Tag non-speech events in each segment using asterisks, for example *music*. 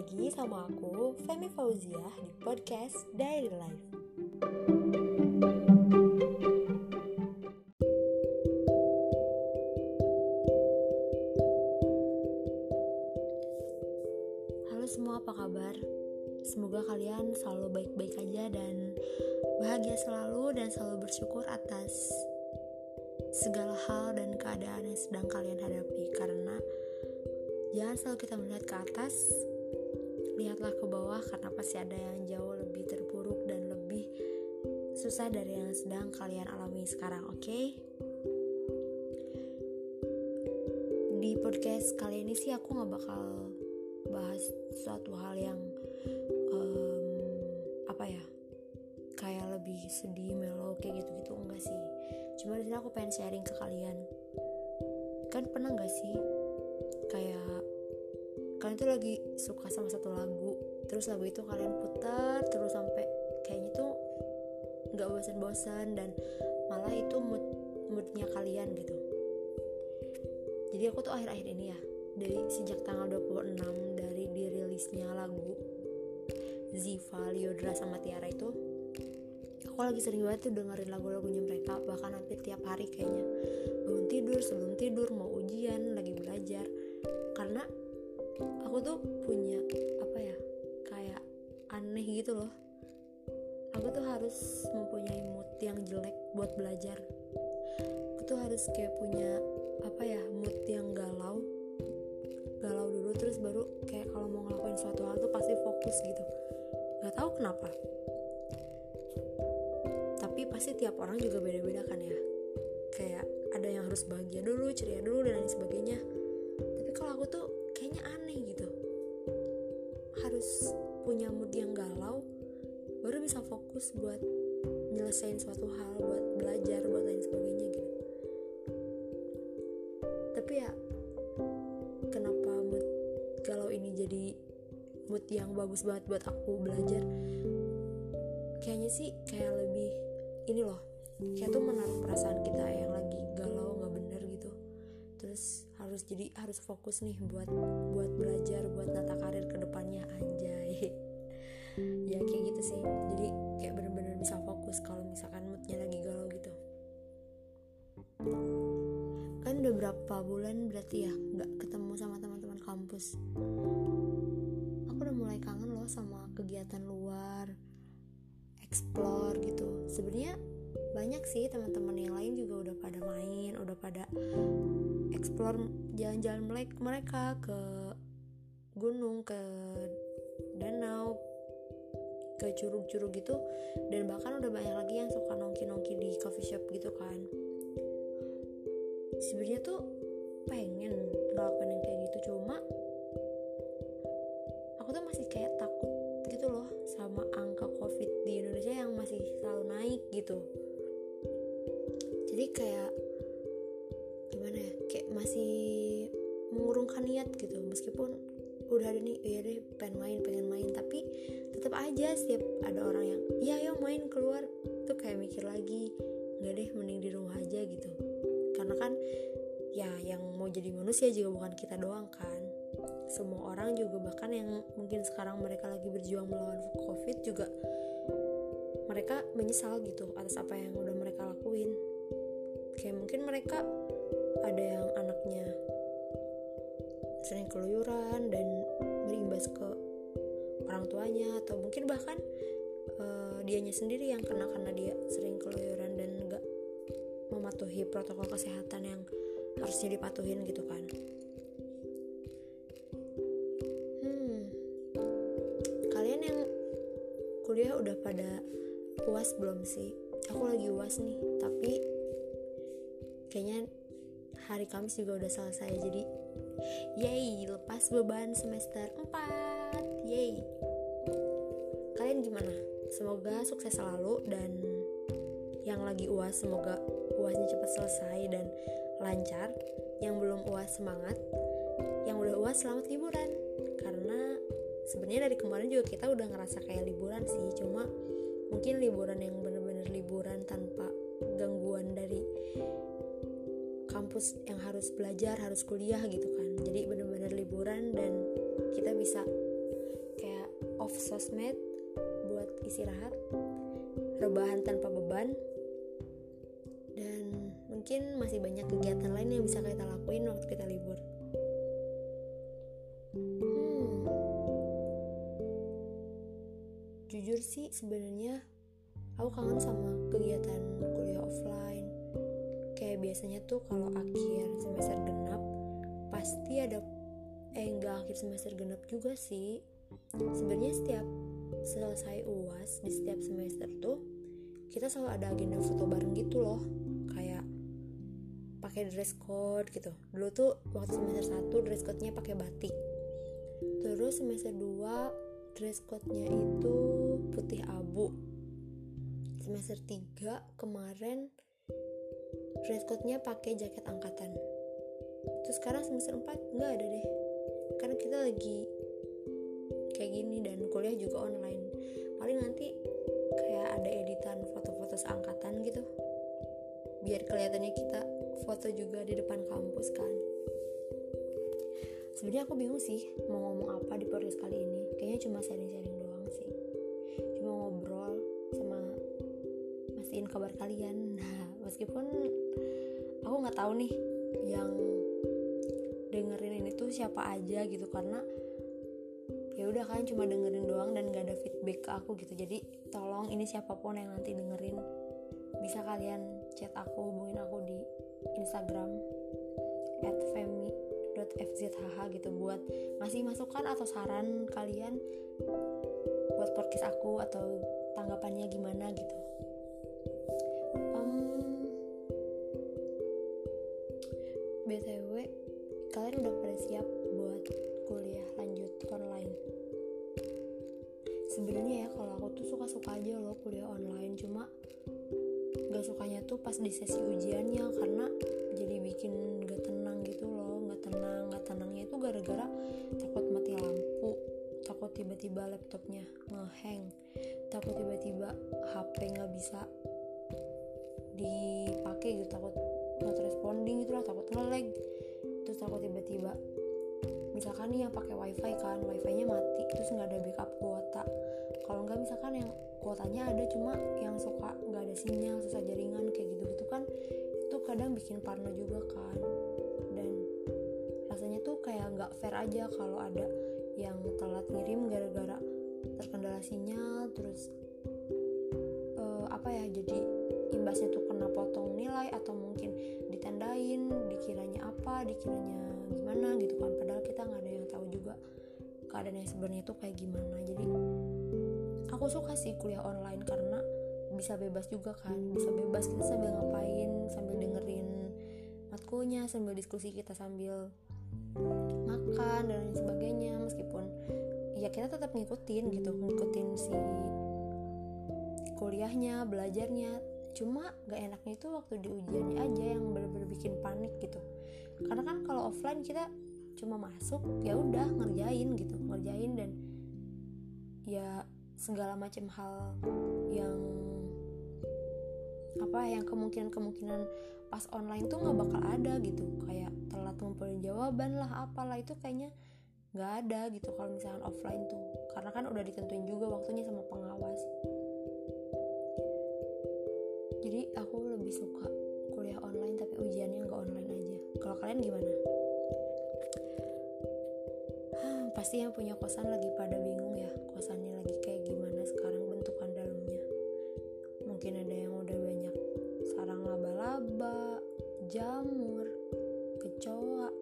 lagi sama aku, Femi Fauziah di podcast Diary Life. Bawah karena pasti ada yang jauh lebih terpuruk dan lebih susah dari yang sedang kalian alami sekarang, oke? Okay? Di podcast kali ini sih aku nggak bakal bahas suatu hal yang um, apa ya kayak lebih sedih melo kayak gitu-gitu enggak sih cuma di sini aku pengen sharing ke kalian kan pernah nggak sih kayak kalian tuh lagi suka sama satu lagu terus lagu itu kalian putar terus sampai kayaknya tuh nggak bosan-bosan dan malah itu mood moodnya kalian gitu. Jadi aku tuh akhir-akhir ini ya dari sejak tanggal 26 dari dirilisnya lagu Ziva, Liodra sama Tiara itu aku lagi sering banget tuh dengerin lagu-lagunya mereka bahkan hampir tiap hari kayaknya. Bangun tidur sebelum tidur mau ujian lagi belajar. Karena aku tuh punya apa ya aneh gitu loh. Aku tuh harus mempunyai mood yang jelek buat belajar. Aku tuh harus kayak punya apa ya mood yang galau. Galau dulu terus baru kayak kalau mau ngelakuin suatu hal tuh pasti fokus gitu. Nggak tahu kenapa. Tapi pasti tiap orang juga beda-beda kan ya. Kayak ada yang harus bahagia dulu ceria dulu dan lain sebagainya. Tapi kalau aku tuh kayaknya aneh gitu. Harus punya mood yang galau baru bisa fokus buat nyelesain suatu hal buat belajar buat lain sebagainya gitu. Tapi ya kenapa mood galau ini jadi mood yang bagus banget buat aku belajar? Kayaknya sih kayak lebih ini loh kayak tuh menaruh perasaan kita yang lagi galau nggak harus jadi harus fokus nih buat buat belajar buat nata karir ke depannya anjay. *laughs* Ya kayak gitu sih. Jadi kayak bener-bener bisa fokus kalau misalkan moodnya lagi galau gitu. Kan udah berapa bulan berarti ya nggak ketemu sama teman-teman kampus. Aku udah mulai kangen loh sama kegiatan luar explore gitu. Sebenarnya banyak sih teman-teman yang lain juga udah pada main udah pada explore jalan-jalan mereka ke gunung ke danau ke curug-curug gitu. Dan bahkan udah banyak lagi yang suka nongki-nongki di coffee shop gitu kan. Sebenarnya tuh pengen ngelakuin yang kayak gitu cuma aku tuh masih kayak takut gitu loh sama angka covid di Indonesia yang masih selalu naik gitu jadi kayak gimana ya kayak masih mengurungkan niat gitu. Meskipun udah ada nih ya deh pengen main pengen main. Tapi tetap aja setiap ada orang yang iya yo main keluar. Tuh kayak mikir lagi nggak deh mending di rumah aja gitu. Karena kan ya yang mau jadi manusia juga bukan kita doang kan. Semua orang juga bahkan yang mungkin sekarang mereka lagi berjuang melawan covid juga mereka menyesal gitu atas apa yang udah mereka lakuin kayak mungkin mereka ada yang anaknya sering keluyuran dan berimbas ke orang tuanya atau mungkin bahkan uh, dianya sendiri yang kena karena dia sering keluyuran dan gak mematuhi protokol kesehatan yang harusnya dipatuhin gitu kan. Hmm. Kalian yang kuliah udah pada uas belum sih? Aku lagi uas nih tapi kayaknya hari Kamis juga udah selesai jadi yay lepas beban semester 4 yay. Kalian gimana? Semoga sukses selalu dan yang lagi uas semoga uasnya cepat selesai dan lancar. Yang belum uas semangat. Yang udah uas selamat liburan. Karena sebenarnya dari kemarin juga kita udah ngerasa kayak liburan sih cuma mungkin liburan yang bener-bener liburan tanpa gangguan dari kampus yang harus belajar harus kuliah gitu kan. Jadi bener-bener liburan dan kita bisa off sosmed buat istirahat rebahan tanpa beban. Dan mungkin masih banyak kegiatan lain yang bisa kita lakuin waktu kita libur. Hmm. jujur sih sebenarnya aku kangen sama kegiatan kuliah offline kayak biasanya tuh kalau akhir semester genap pasti ada eh enggak akhir semester genap juga sih. Sebenarnya setiap selesai uas di setiap semester tuh kita selalu ada agenda foto bareng gitu loh. Kayak pakai dress code gitu. Dulu tuh waktu semester 1 dress code-nya pakai batik. Terus semester 2 dress code-nya itu putih abu. Semester 3 kemarin dress code-nya pakai jaket angkatan. Terus sekarang semester 4 nggak ada deh. Karena kita lagi kayak gini dan kuliah juga online. Paling nanti kayak ada editan foto-foto seangkatan gitu. Biar kelihatannya kita foto juga di depan kampus kan. Sebenarnya aku bingung sih mau ngomong apa di podcast kali ini. Kayaknya cuma sharing-sharing doang sih. Cuma ngobrol sama mastiin kabar kalian. *laughs* Nah meskipun aku nggak tahu nih yang dengerin ini tuh siapa aja gitu karena ya udah kan cuma dengerin doang dan gak ada feedback ke aku gitu. Jadi tolong ini siapa pun yang nanti dengerin bisa kalian chat aku hubungin aku di Instagram at femi.fzhh gitu buat ngasih masukan atau saran kalian buat podcast aku atau tanggapannya gimana gitu um, btw kalian udah pada siap buat kuliah lanjut online? Sebenarnya ya kalau aku tuh suka-suka aja loh kuliah online cuma gak sukanya tuh pas di sesi ujiannya karena jadi bikin gak tenang gitu loh gak tenang gak tenangnya itu gara-gara takut mati lampu takut tiba-tiba laptopnya ngehang takut tiba-tiba HP nggak bisa dipakai gitu takut not responding gitu lah takut ngelag. Terus takut tiba-tiba misalkan nih yang pakai wifi kan wifi nya mati terus nggak ada backup kuota. Kalau nggak misalkan yang kuotanya ada cuma yang suka nggak ada sinyal susah jaringan kayak gitu gitu kan itu kadang bikin parno juga kan. Dan rasanya tuh kayak nggak fair aja kalau ada yang telat ngirim gara-gara terkendala sinyal terus uh, apa ya jadi imbasnya tuh kena potong nilai atau mungkin ditandain dikiranya apa dikiranya gimana gitu kan. Padahal kita nggak ada yang tahu juga keadaan yang sebenarnya tuh kayak gimana. Jadi aku suka sih kuliah online karena bisa bebas juga kan. Bisa bebas kita sambil ngapain sambil dengerin matkulnya sambil diskusi kita sambil makan dan lain sebagainya. Meskipun ya kita tetap ngikutin gitu ngikutin si kuliahnya belajarnya cuma gak enaknya itu waktu di ujiannya aja yang bener-bener bikin panik gitu. Karena kan kalau offline kita cuma masuk ya udah ngerjain gitu ngerjain dan ya segala macam hal yang apa yang kemungkinan-kemungkinan pas online tuh nggak bakal ada gitu. Kayak telat ngumpulin jawaban lah apalah itu kayaknya nggak ada gitu kalau misalnya offline tuh. Karena kan udah ditentuin juga waktunya sama pengawas jadi aku lebih suka kuliah online tapi ujiannya nggak online aja. Kalau kalian gimana? *sighs* Pasti yang punya kosan lagi pada bingung ya kosannya lagi kayak gimana sekarang bentukan dalamnya. Mungkin ada yang udah banyak sarang laba-laba jamur kecoa.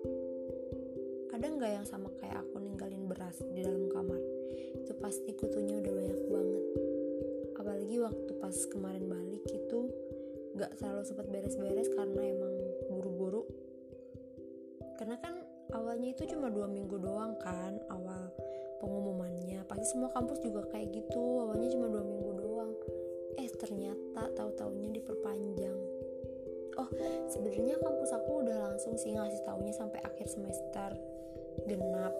Ada nggak yang sama kayak aku ninggalin beras di dalam kamar? Itu pasti kutunya udah banyak banget. Apalagi waktu pas kemarin balik itu gak selalu sempat beres-beres karena emang buru-buru. Karena kan awalnya itu cuma dua minggu doang kan awal pengumumannya. Pasti semua kampus juga kayak gitu awalnya cuma dua minggu doang. Eh ternyata tahu taunya diperpanjang. Oh sebenarnya kampus aku udah langsung sih ngasih taunya sampai akhir semester. Genap.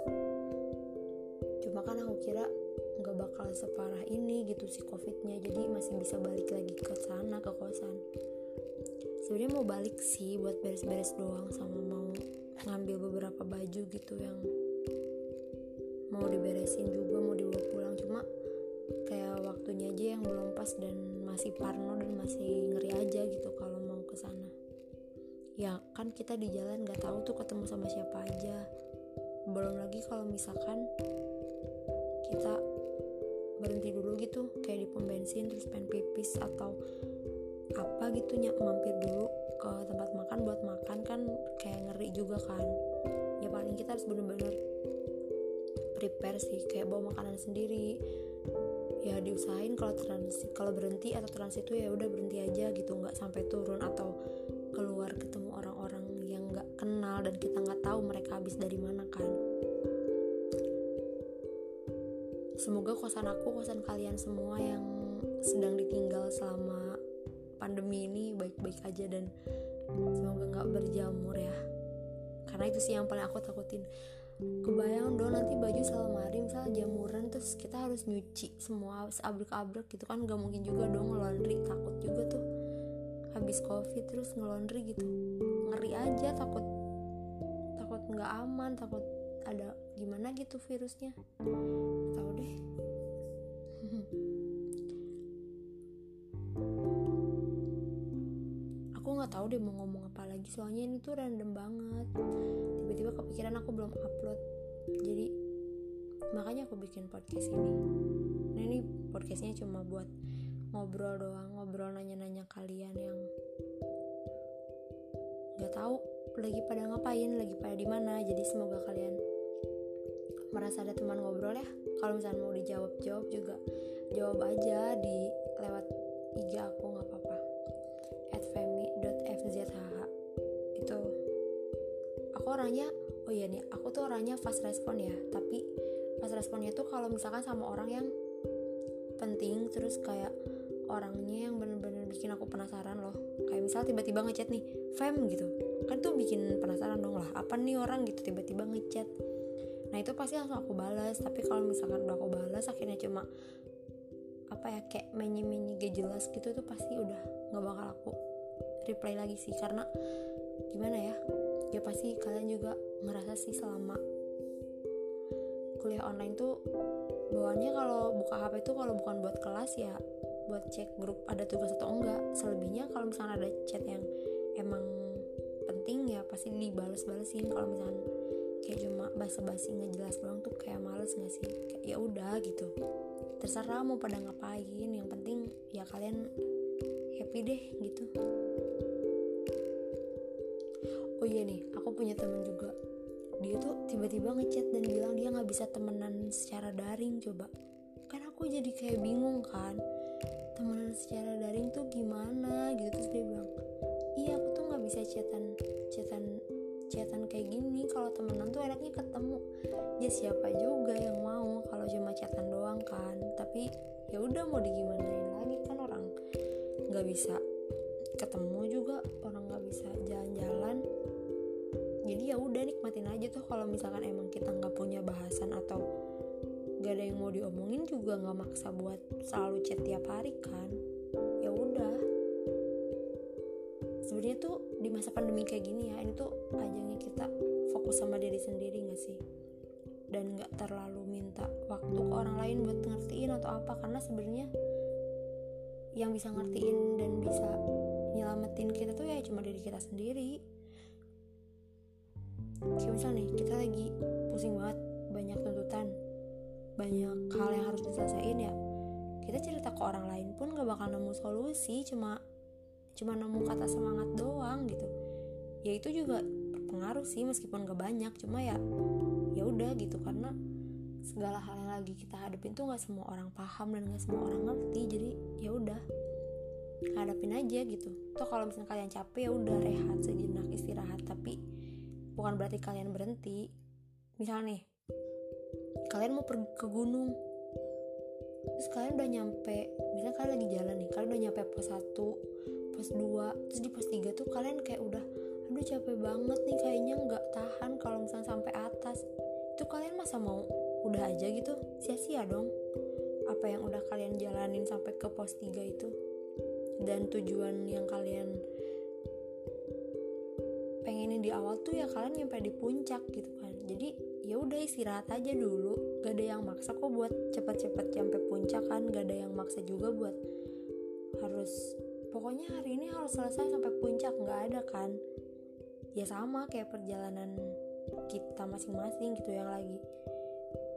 Cuma kan aku kira nggak bakal separah ini gitu si covidnya. Jadi masih bisa balik lagi ke sana ke kosan. Sebenarnya mau balik sih buat beres-beres doang sama mau ngambil beberapa baju gitu yang mau diberesin juga mau dibawa pulang. Cuma kayak waktunya aja yang belum pas dan masih parno dan masih ngeri aja gitu kalau mau ke sana. Ya kan kita di jalan nggak tahu tuh ketemu sama siapa aja. Belum lagi kalau misalkan kita terus pengen pipis atau apa gitu mampir dulu ke tempat makan. Buat makan kan kayak ngeri juga kan. Ya paling kita harus bener-bener prepare sih kayak bawa makanan sendiri. Ya diusahain kalau transit kalau berhenti atau transit itu ya udah berhenti aja gitu nggak sampai turun atau keluar ketemu orang-orang yang nggak kenal dan kita nggak tahu mereka habis dari mana kan. Semoga kosan aku kosan kalian semua yang sedang ditinggal selama pandemi ini baik-baik aja dan semoga nggak berjamur ya. Karena itu sih yang paling aku takutin. Kebayang dong nanti baju selemari misal jamuran terus kita harus nyuci semua abrek-abrek gitu kan gak mungkin juga dong ngelondri takut juga tuh habis covid terus ngelondri gitu. Ngeri aja takut takut nggak aman takut ada gimana gitu virusnya nggak tahu deh mau ngomong apa lagi. Soalnya ini tuh random banget. Tiba-tiba kepikiran aku belum upload. Jadi makanya aku bikin podcast ini. Nah ini podcastnya cuma buat ngobrol doang ngobrol nanya-nanya kalian yang nggak tahu lagi pada ngapain lagi pada di mana. Jadi semoga kalian merasa ada teman ngobrol ya. Kalau misalnya mau dijawab jawab juga jawab aja di lewat IG aku aku orangnya oh iya nih aku tuh orangnya fast respon ya. Tapi fast responnya tuh kalau misalkan sama orang yang penting terus kayak orangnya yang bener-bener bikin aku penasaran loh. Kayak misal tiba-tiba ngechat nih fam gitu. Kan tuh bikin penasaran dong lah apa nih orang? gitu tiba-tiba ngechat. Nah itu pasti langsung aku balas tapi kalau misalkan udah aku balas akhirnya cuma apa ya kayak menyi-menyi gak jelas gitu tuh pasti udah nggak bakal aku reply lagi sih. Karena gimana ya ya pasti kalian juga ngerasa sih selama kuliah online tuh bawaannya kalau buka HP itu kalau bukan buat kelas ya buat cek grup ada tugas atau enggak. Selebihnya kalau misalnya ada chat yang emang penting ya pasti dibales-balesin kalau misalnya kayak cuma basa-basi ngejelas doang tuh kayak males gak sih? Kayak ya udah gitu. Terserah mau pada ngapain yang penting ya kalian happy deh gitu iya nih aku punya temen juga. Dia tuh tiba-tiba ngechat dan bilang dia nggak bisa temenan secara daring coba. Kan aku jadi kayak bingung kan temenan secara daring tuh gimana gitu. Terus dia bilang iya aku tuh nggak bisa chatan chatan chatan kayak gini. Kalau temenan tuh enaknya ketemu. Ya siapa juga yang mau kalau cuma chatan doang kan. Tapi ya udah mau digimanain lagi kan orang nggak bisa ketemu juga orang jadi ya udah nikmatin aja tuh kalau misalkan emang kita nggak punya bahasan atau gak ada yang mau diomongin juga nggak maksa buat selalu chat tiap hari kan. Ya udah. Sebenarnya tuh di masa pandemi kayak gini ya ini tuh ajangnya kita fokus sama diri sendiri gak sih? Dan nggak terlalu minta waktu ke orang lain buat ngertiin atau apa karena sebenarnya yang bisa ngertiin dan bisa nyelamatin kita tuh ya cuma diri kita sendiri kayak misal nih kita lagi pusing banget banyak tuntutan banyak hal yang harus diselesaikan ya. Kita cerita ke orang lain pun gak bakal nemu solusi cuma cuma nemu kata semangat doang gitu. Ya itu juga berpengaruh sih meskipun gak banyak cuma ya ya udah gitu karena segala hal yang lagi kita hadapin tuh nggak semua orang paham dan nggak semua orang ngerti jadi ya udah hadapin aja gitu. Toh kalau misalnya kalian capek ya udah rehat sejenak istirahat tapi bukan berarti kalian berhenti. Misalnya nih kalian mau pergi ke gunung terus kalian udah nyampe misalnya kalian lagi jalan nih kalian udah nyampe pos 1 pos 2 terus di pos 3 tuh kalian kayak udah aduh capek banget nih kayaknya nggak tahan kalau misalnya sampai atas. Itu kalian masa mau udah aja gitu? Sia-sia dong. Apa yang udah kalian jalanin sampai ke pos 3 itu? Dan tujuan yang kalian pengenin di awal tuh ya kalian nyampe di puncak gitu kan. Jadi ya udah istirahat aja dulu. Gak ada yang maksa kok buat cepet-cepet sampai puncak kan. Gak ada yang maksa juga buat harus pokoknya hari ini harus selesai sampai puncak. Nggak ada kan. Ya sama kayak perjalanan kita masing-masing gitu. Yang lagi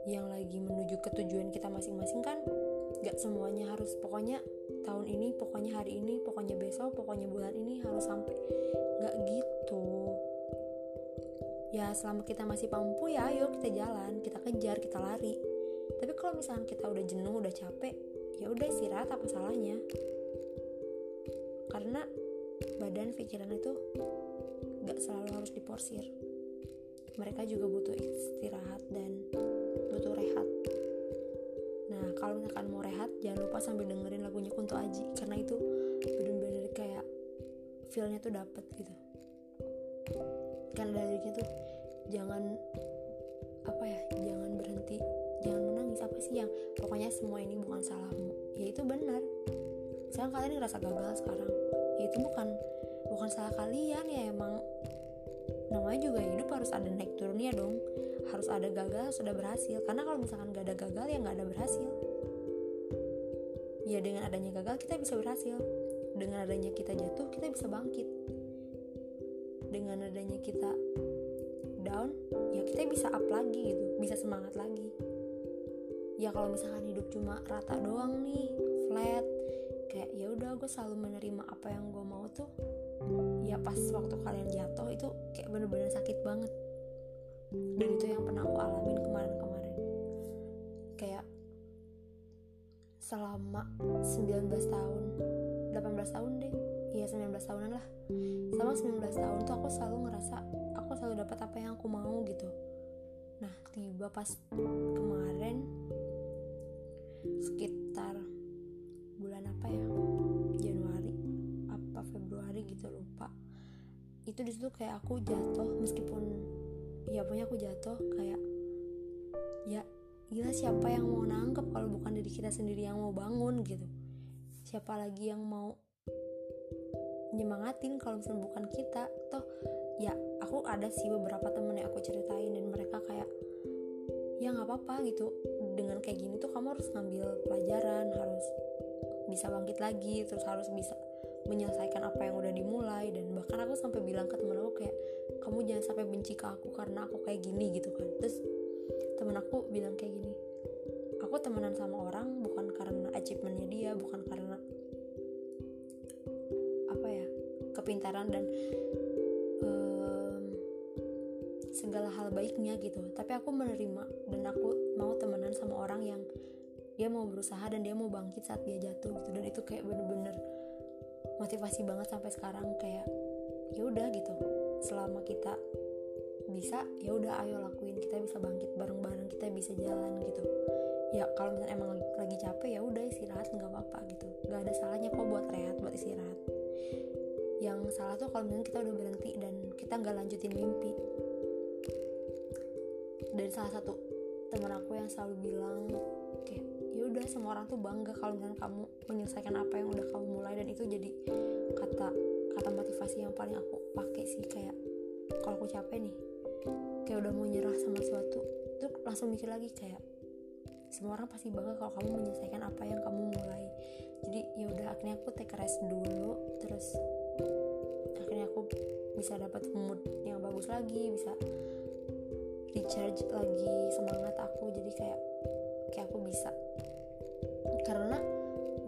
yang lagi menuju ke tujuan kita masing-masing kan gak semuanya harus pokoknya tahun ini pokoknya hari ini pokoknya besok pokoknya bulan ini harus sampai. Gak gitu ya selama kita masih mampu ya ayo kita jalan kita kejar kita lari. Tapi kalau misalnya kita udah jenuh udah capek ya udah istirahat apa salahnya? Karena badan pikiran itu gak selalu harus diporsir. Mereka juga butuh istirahat dan butuh rehat. Nah kalau misalkan mau rehat jangan lupa sambil dengerin lagunya Kunto Aji karena itu bener-bener kayak feelnya tuh dapet gitu karena liriknya tuh jangan apa ya jangan berhenti jangan menangis. Apa sih yang pokoknya semua ini bukan salahmu. Ya itu benar. Sekarang kalian ngerasa gagal sekarang. Ya itu bukan bukan salah kalian. Ya emang namanya juga hidup harus ada naik turunnya dong. Harus ada gagal ada berhasil. Karena kalau misalkan gak ada gagal ya gak ada berhasil. Ya dengan adanya gagal kita bisa berhasil. Dengan adanya kita jatuh kita bisa bangkit dengan adanya kita down ya kita bisa up lagi gitu bisa semangat lagi. Ya kalau misalkan hidup cuma rata doang nih flat kayak ya udah gue selalu menerima apa yang gue mau tuh ya pas waktu kalian jatuh itu kayak bener-bener sakit banget. Dan itu yang pernah aku alamin kemarin-kemarin. Kayak selama 19 tahun 18 tahun deh iya 19 tahunan lah. Selama 19 tahun tuh aku selalu ngerasa aku selalu dapat apa yang aku mau gitu. Nah tiba pas kemarin sekitar bulan apa ya? Januari apa Februari gitu lupa. Itu di situ kayak aku jatuh meskipun ya punya aku jatuh kayak ya gila siapa yang mau nangkep kalau bukan diri kita sendiri yang mau bangun gitu. Siapa lagi yang mau nyemangatin kalau misalnya bukan kita. Toh ya aku ada sih beberapa temen yang aku ceritain dan mereka kayak ya nggak apa-apa gitu. Dengan kayak gini tuh kamu harus ngambil pelajaran harus bisa bangkit lagi terus harus bisa menyelesaikan apa yang udah dimulai. Dan bahkan aku sampai bilang ke temen aku kayak kamu jangan sampai benci ke aku karena aku kayak gini gitu kan. Terus temen aku bilang kayak gini aku temenan sama orang bukan karena achievementnya dia bukan karena kepintaran dan um, segala hal baiknya gitu. Tapi aku menerima dan aku mau temenan sama orang yang dia mau berusaha dan dia mau bangkit saat dia jatuh gitu. Dan itu kayak bener-bener motivasi banget sampai sekarang. Kayak ya udah gitu. Selama kita bisa ya udah ayo lakuin. Kita bisa bangkit bareng-bareng kita bisa jalan gitu. Ya kalau misalnya emang lagi, lagi capek ya udah istirahat nggak apa-apa gitu. Nggak ada salahnya kok buat rehat buat istirahat yang salah tuh kalau misalnya kita udah berhenti dan kita nggak lanjutin mimpi. Dari salah satu teman aku yang selalu bilang kayak ya udah semua orang tuh bangga kalau misalnya kamu menyelesaikan apa yang udah kamu mulai. Dan itu jadi kata kata motivasi yang paling aku pakai sih kayak kalau aku capek nih kayak udah mau nyerah sama sesuatu tuh langsung mikir lagi kayak semua orang pasti bangga kalau kamu menyelesaikan apa yang kamu mulai. Jadi ya udah akhirnya aku take rest dulu terus akhirnya aku bisa dapat mood yang bagus lagi bisa recharge lagi semangat aku. Jadi kayak kayak aku bisa. Karena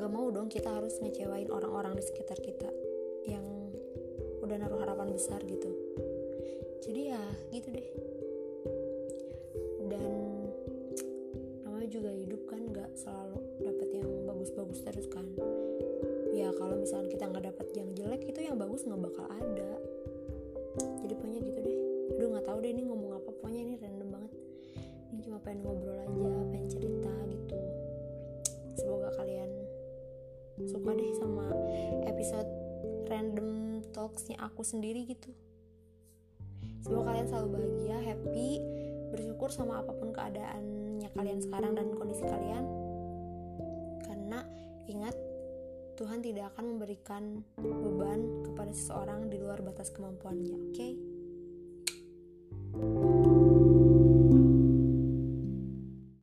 gak mau dong kita harus ngecewain orang-orang di sekitar kita yang udah naruh harapan besar gitu. Jadi ya gitu deh. Dan namanya juga hidup kan gak selalu dapet yang bagus-bagus terus kan. Ya kalau misalnya kita nggak dapet jelek itu yang bagus nggak bakal ada. Jadi pokoknya gitu deh. Aduh nggak tahu deh ini ngomong apa. Pokoknya ini random banget. Ini cuma pengen ngobrol aja pengen cerita gitu. Semoga kalian suka deh sama episode random talksnya aku sendiri gitu. Semoga kalian selalu bahagia happy bersyukur sama apa pun keadaannya kalian sekarang dan kondisi kalian. Karena ingat Tuhan tidak akan memberikan beban kepada seseorang di luar batas kemampuannya, oke? Okay?